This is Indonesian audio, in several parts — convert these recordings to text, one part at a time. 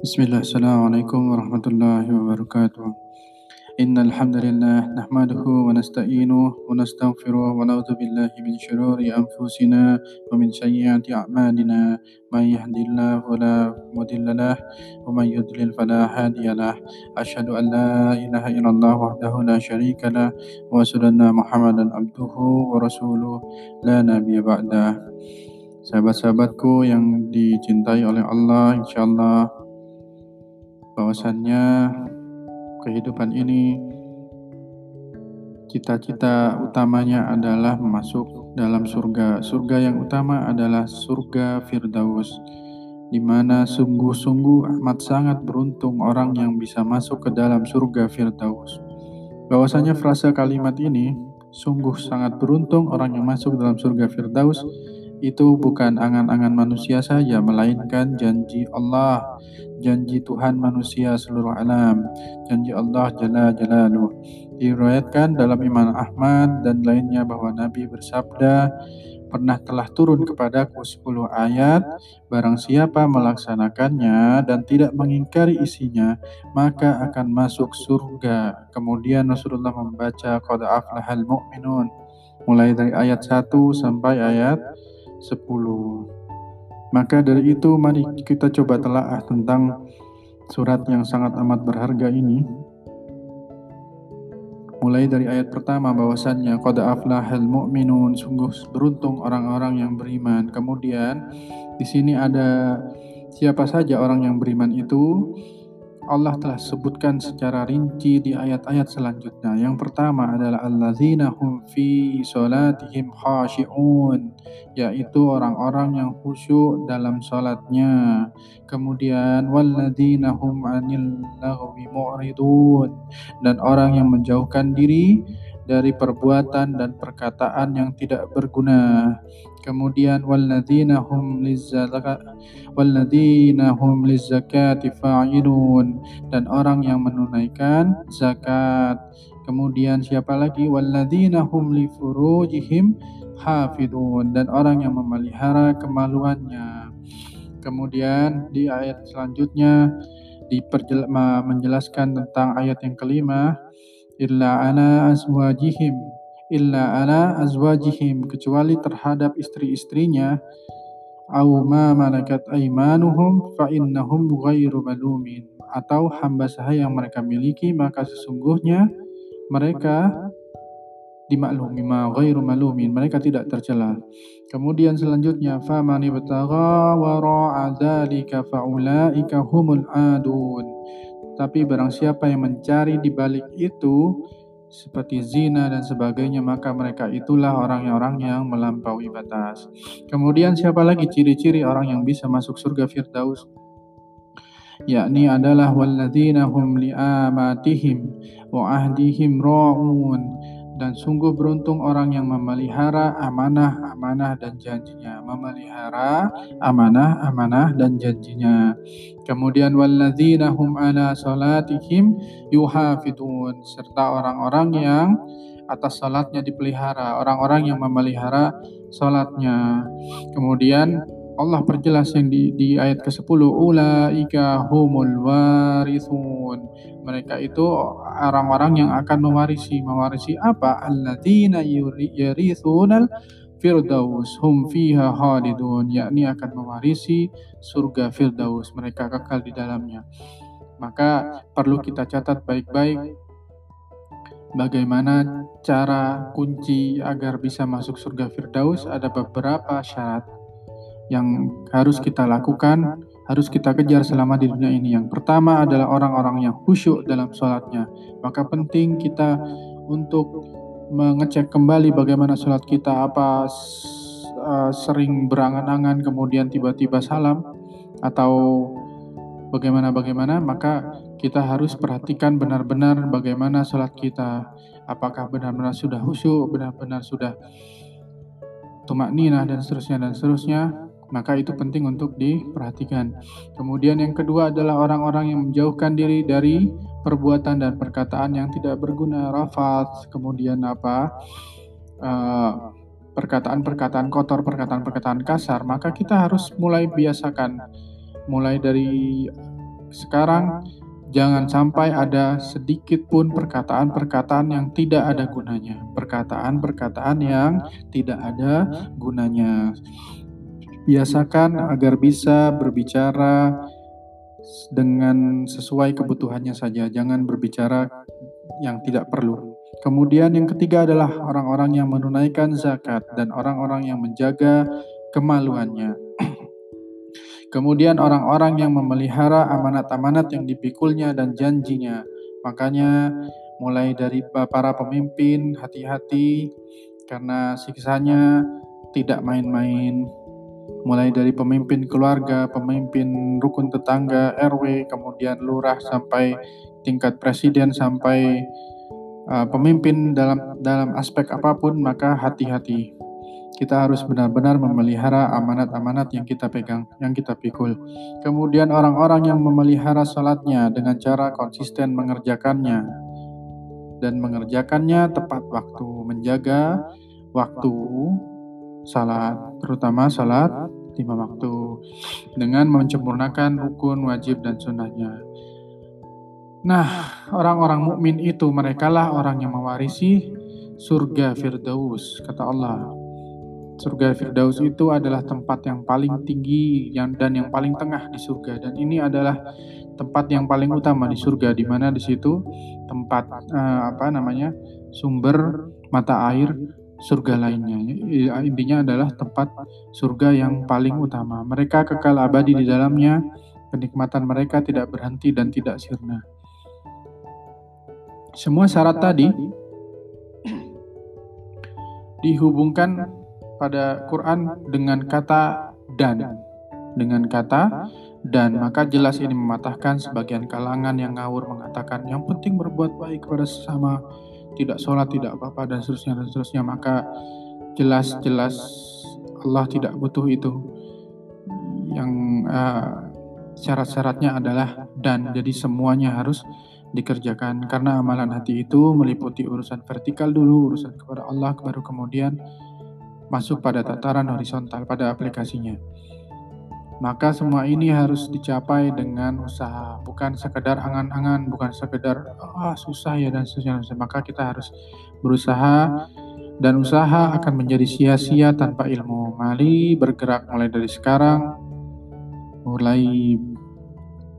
بسم الله السلام عليكم ورحمة الله وبركاته إن الحمد لله نحمده ونستعينه ونستغفره ونعوذ بالله من شرور أنفسنا ومن سيئات أعمالنا من يهد الله فلا مضل له ومن يضلل فلا هادي له أشهد أن لا إله إلا الله وحده لا شريك له وأشهد أن محمدا عبده ورسوله لا نبي بعده Sahabat-sahabatku yang dicintai oleh Allah, insya Allah bahwasannya kehidupan ini cita-cita utamanya adalah masuk dalam surga. Surga yang utama adalah surga Firdaus, di mana sungguh-sungguh amat sangat beruntung orang yang bisa masuk ke dalam surga Firdaus. Bahwasanya frasa kalimat ini sungguh sangat beruntung orang yang masuk dalam surga Firdaus itu bukan angan-angan manusia saja, melainkan janji Allah janji Tuhan manusia seluruh alam, janji Allah Jalla Jalaluh. Diriwayatkan dalam Imam Ahmad dan lainnya bahwa Nabi bersabda, pernah telah turun kepadaku 10 ayat, barang siapa melaksanakannya dan tidak mengingkari isinya, maka akan masuk surga. Kemudian Rasulullah membaca Qad aflahal mu'minun, mulai dari ayat 1 sampai ayat 10. Maka dari itu mari kita coba telaah tentang surat yang sangat amat berharga ini. Mulai dari ayat pertama bahwasannya qad aflahal mu'minun sungguh beruntung orang-orang yang beriman. Kemudian di sini ada siapa saja orang yang beriman itu Allah telah sebutkan secara rinci di ayat-ayat selanjutnya. Yang pertama adalah allazina hum fi salatihim khashi'un, yaitu orang-orang yang khusyuk dalam salatnya. Kemudian walladzina hum 'anil lagwi mu'ridun dan orang yang menjauhkan diri dari perbuatan dan perkataan yang tidak berguna. Kemudian walladzina hum walladzina hum lizzakati dan orang yang menunaikan zakat. Kemudian siapa lagi walladzina hum li furujihim hafidun dan orang yang memelihara kemaluannya. Kemudian di ayat selanjutnya menjelaskan tentang ayat yang kelima illa ala azwajihim illa ala azwajihim kecuali terhadap istri-istrinya au ma malakat aimanuhum fa innahum ghairu malumin. Atau hamba sahaya yang mereka miliki maka sesungguhnya mereka dimaklumi ma ghairu malumin mereka tidak tercela. Kemudian selanjutnya faman ibtagha wara'a dzalika faulaika humul adun tapi barang siapa yang mencari di balik itu seperti zina dan sebagainya maka mereka itulah orang-orang yang melampaui batas. Kemudian siapa lagi ciri-ciri orang yang bisa masuk surga Firdaus? yakni adalah walladzina hum liamatihim wa ahdihim ra'un dan sungguh beruntung orang yang memelihara amanah, amanah dan janjinya. Memelihara amanah, amanah dan janjinya. Kemudian walladzina hum ala salatihim yuhafidun serta orang-orang yang atas salatnya dipelihara, orang-orang yang memelihara salatnya. Kemudian Allah perjelas yang di, di ayat ke-10 ulaika humul warithun. Mereka itu orang-orang yang akan mewarisi. Mewarisi apa? Alladzina yarithunal firdaus. Hum fiha khalidun. Yakni akan mewarisi surga firdaus. Mereka kekal di dalamnya. Maka perlu kita catat baik-baik bagaimana cara kunci agar bisa masuk surga firdaus. Ada beberapa syarat yang harus kita lakukan, harus kita kejar selama di dunia ini. Yang pertama adalah orang-orang yang khusyuk dalam sholatnya. Maka penting kita untuk mengecek kembali bagaimana sholat kita, apa uh, sering berangan-angan kemudian tiba-tiba salam atau bagaimana-bagaimana, maka kita harus perhatikan benar-benar bagaimana sholat kita. Apakah benar-benar sudah khusyuk, benar-benar sudah tumak ninah dan seterusnya dan seterusnya maka itu penting untuk diperhatikan. Kemudian yang kedua adalah orang-orang yang menjauhkan diri dari perbuatan dan perkataan yang tidak berguna, rafat, kemudian apa eh, perkataan-perkataan kotor, perkataan-perkataan kasar, maka kita harus mulai biasakan, mulai dari sekarang jangan sampai ada sedikit pun perkataan-perkataan yang tidak ada gunanya. Perkataan-perkataan yang tidak ada gunanya. Biasakan agar bisa berbicara dengan sesuai kebutuhannya saja, jangan berbicara yang tidak perlu. Kemudian yang ketiga adalah orang-orang yang menunaikan zakat dan orang-orang yang menjaga kemaluannya. Kemudian orang-orang yang memelihara amanat-amanat yang dipikulnya dan janjinya. Makanya mulai dari para pemimpin hati-hati karena siksanya tidak main-main. Mulai dari pemimpin keluarga, pemimpin rukun tetangga, RW, kemudian lurah sampai tingkat presiden sampai uh, pemimpin dalam dalam aspek apa pun maka hati-hati kita harus benar-benar memelihara amanat-amanat yang kita pegang, yang kita pikul. Kemudian orang-orang yang memelihara salatnya dengan cara konsisten mengerjakannya dan mengerjakannya tepat waktu, menjaga waktu salat, terutama salat lima waktu, dengan mencempurnakan rukun, wajib, dan sunnahnya. Nah, orang-orang mukmin itu merekalah orang yang mewarisi surga Firdaus, kata Allah. Surga Firdaus itu adalah tempat yang paling tinggi yang dan yang paling tengah di surga dan ini adalah tempat yang paling utama di surga di mana di situ tempat uh, apa namanya sumber mata air surga lainnya. Intinya adalah tempat surga yang paling utama. Mereka kekal abadi di dalamnya, kenikmatan mereka tidak berhenti dan tidak sirna. Semua syarat tadi dihubungkan pada Quran dengan kata dan dengan kata dan maka jelas ini mematahkan sebagian kalangan yang ngawur mengatakan yang penting berbuat baik kepada sesama tidak sholat tidak apa-apa dan seterusnya dan seterusnya. Maka jelas-jelas Allah tidak butuh itu. Yang uh, syarat-syaratnya adalah dan. Jadi semuanya harus dikerjakan. Karena amalan hati itu meliputi urusan vertikal dulu urusan kepada Allah baru kemudian masuk pada tataran horizontal pada aplikasinya. Maka semua ini harus dicapai dengan usaha, bukan sekedar angan-angan, bukan sekedar ah susah ya dan seterusnya. Maka kita harus berusaha dan usaha akan menjadi sia-sia tanpa ilmu. Mari bergerak mulai dari sekarang, mulai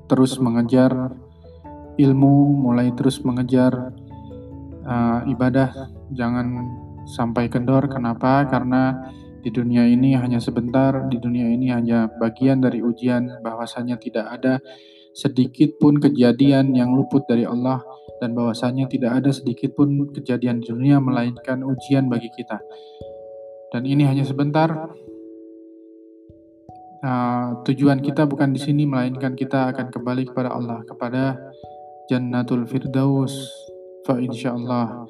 terus mengejar ilmu, mulai terus mengejar uh, ibadah. Jangan sampai kendor. Kenapa? Karena di dunia ini hanya sebentar, di dunia ini hanya bagian dari ujian bahwasanya tidak ada sedikit pun kejadian yang luput dari Allah dan bahwasanya tidak ada sedikit pun kejadian di dunia melainkan ujian bagi kita. Dan ini hanya sebentar. Uh, tujuan kita bukan di sini melainkan kita akan kembali kepada Allah, kepada Jannatul Firdaus. Fa insyaallah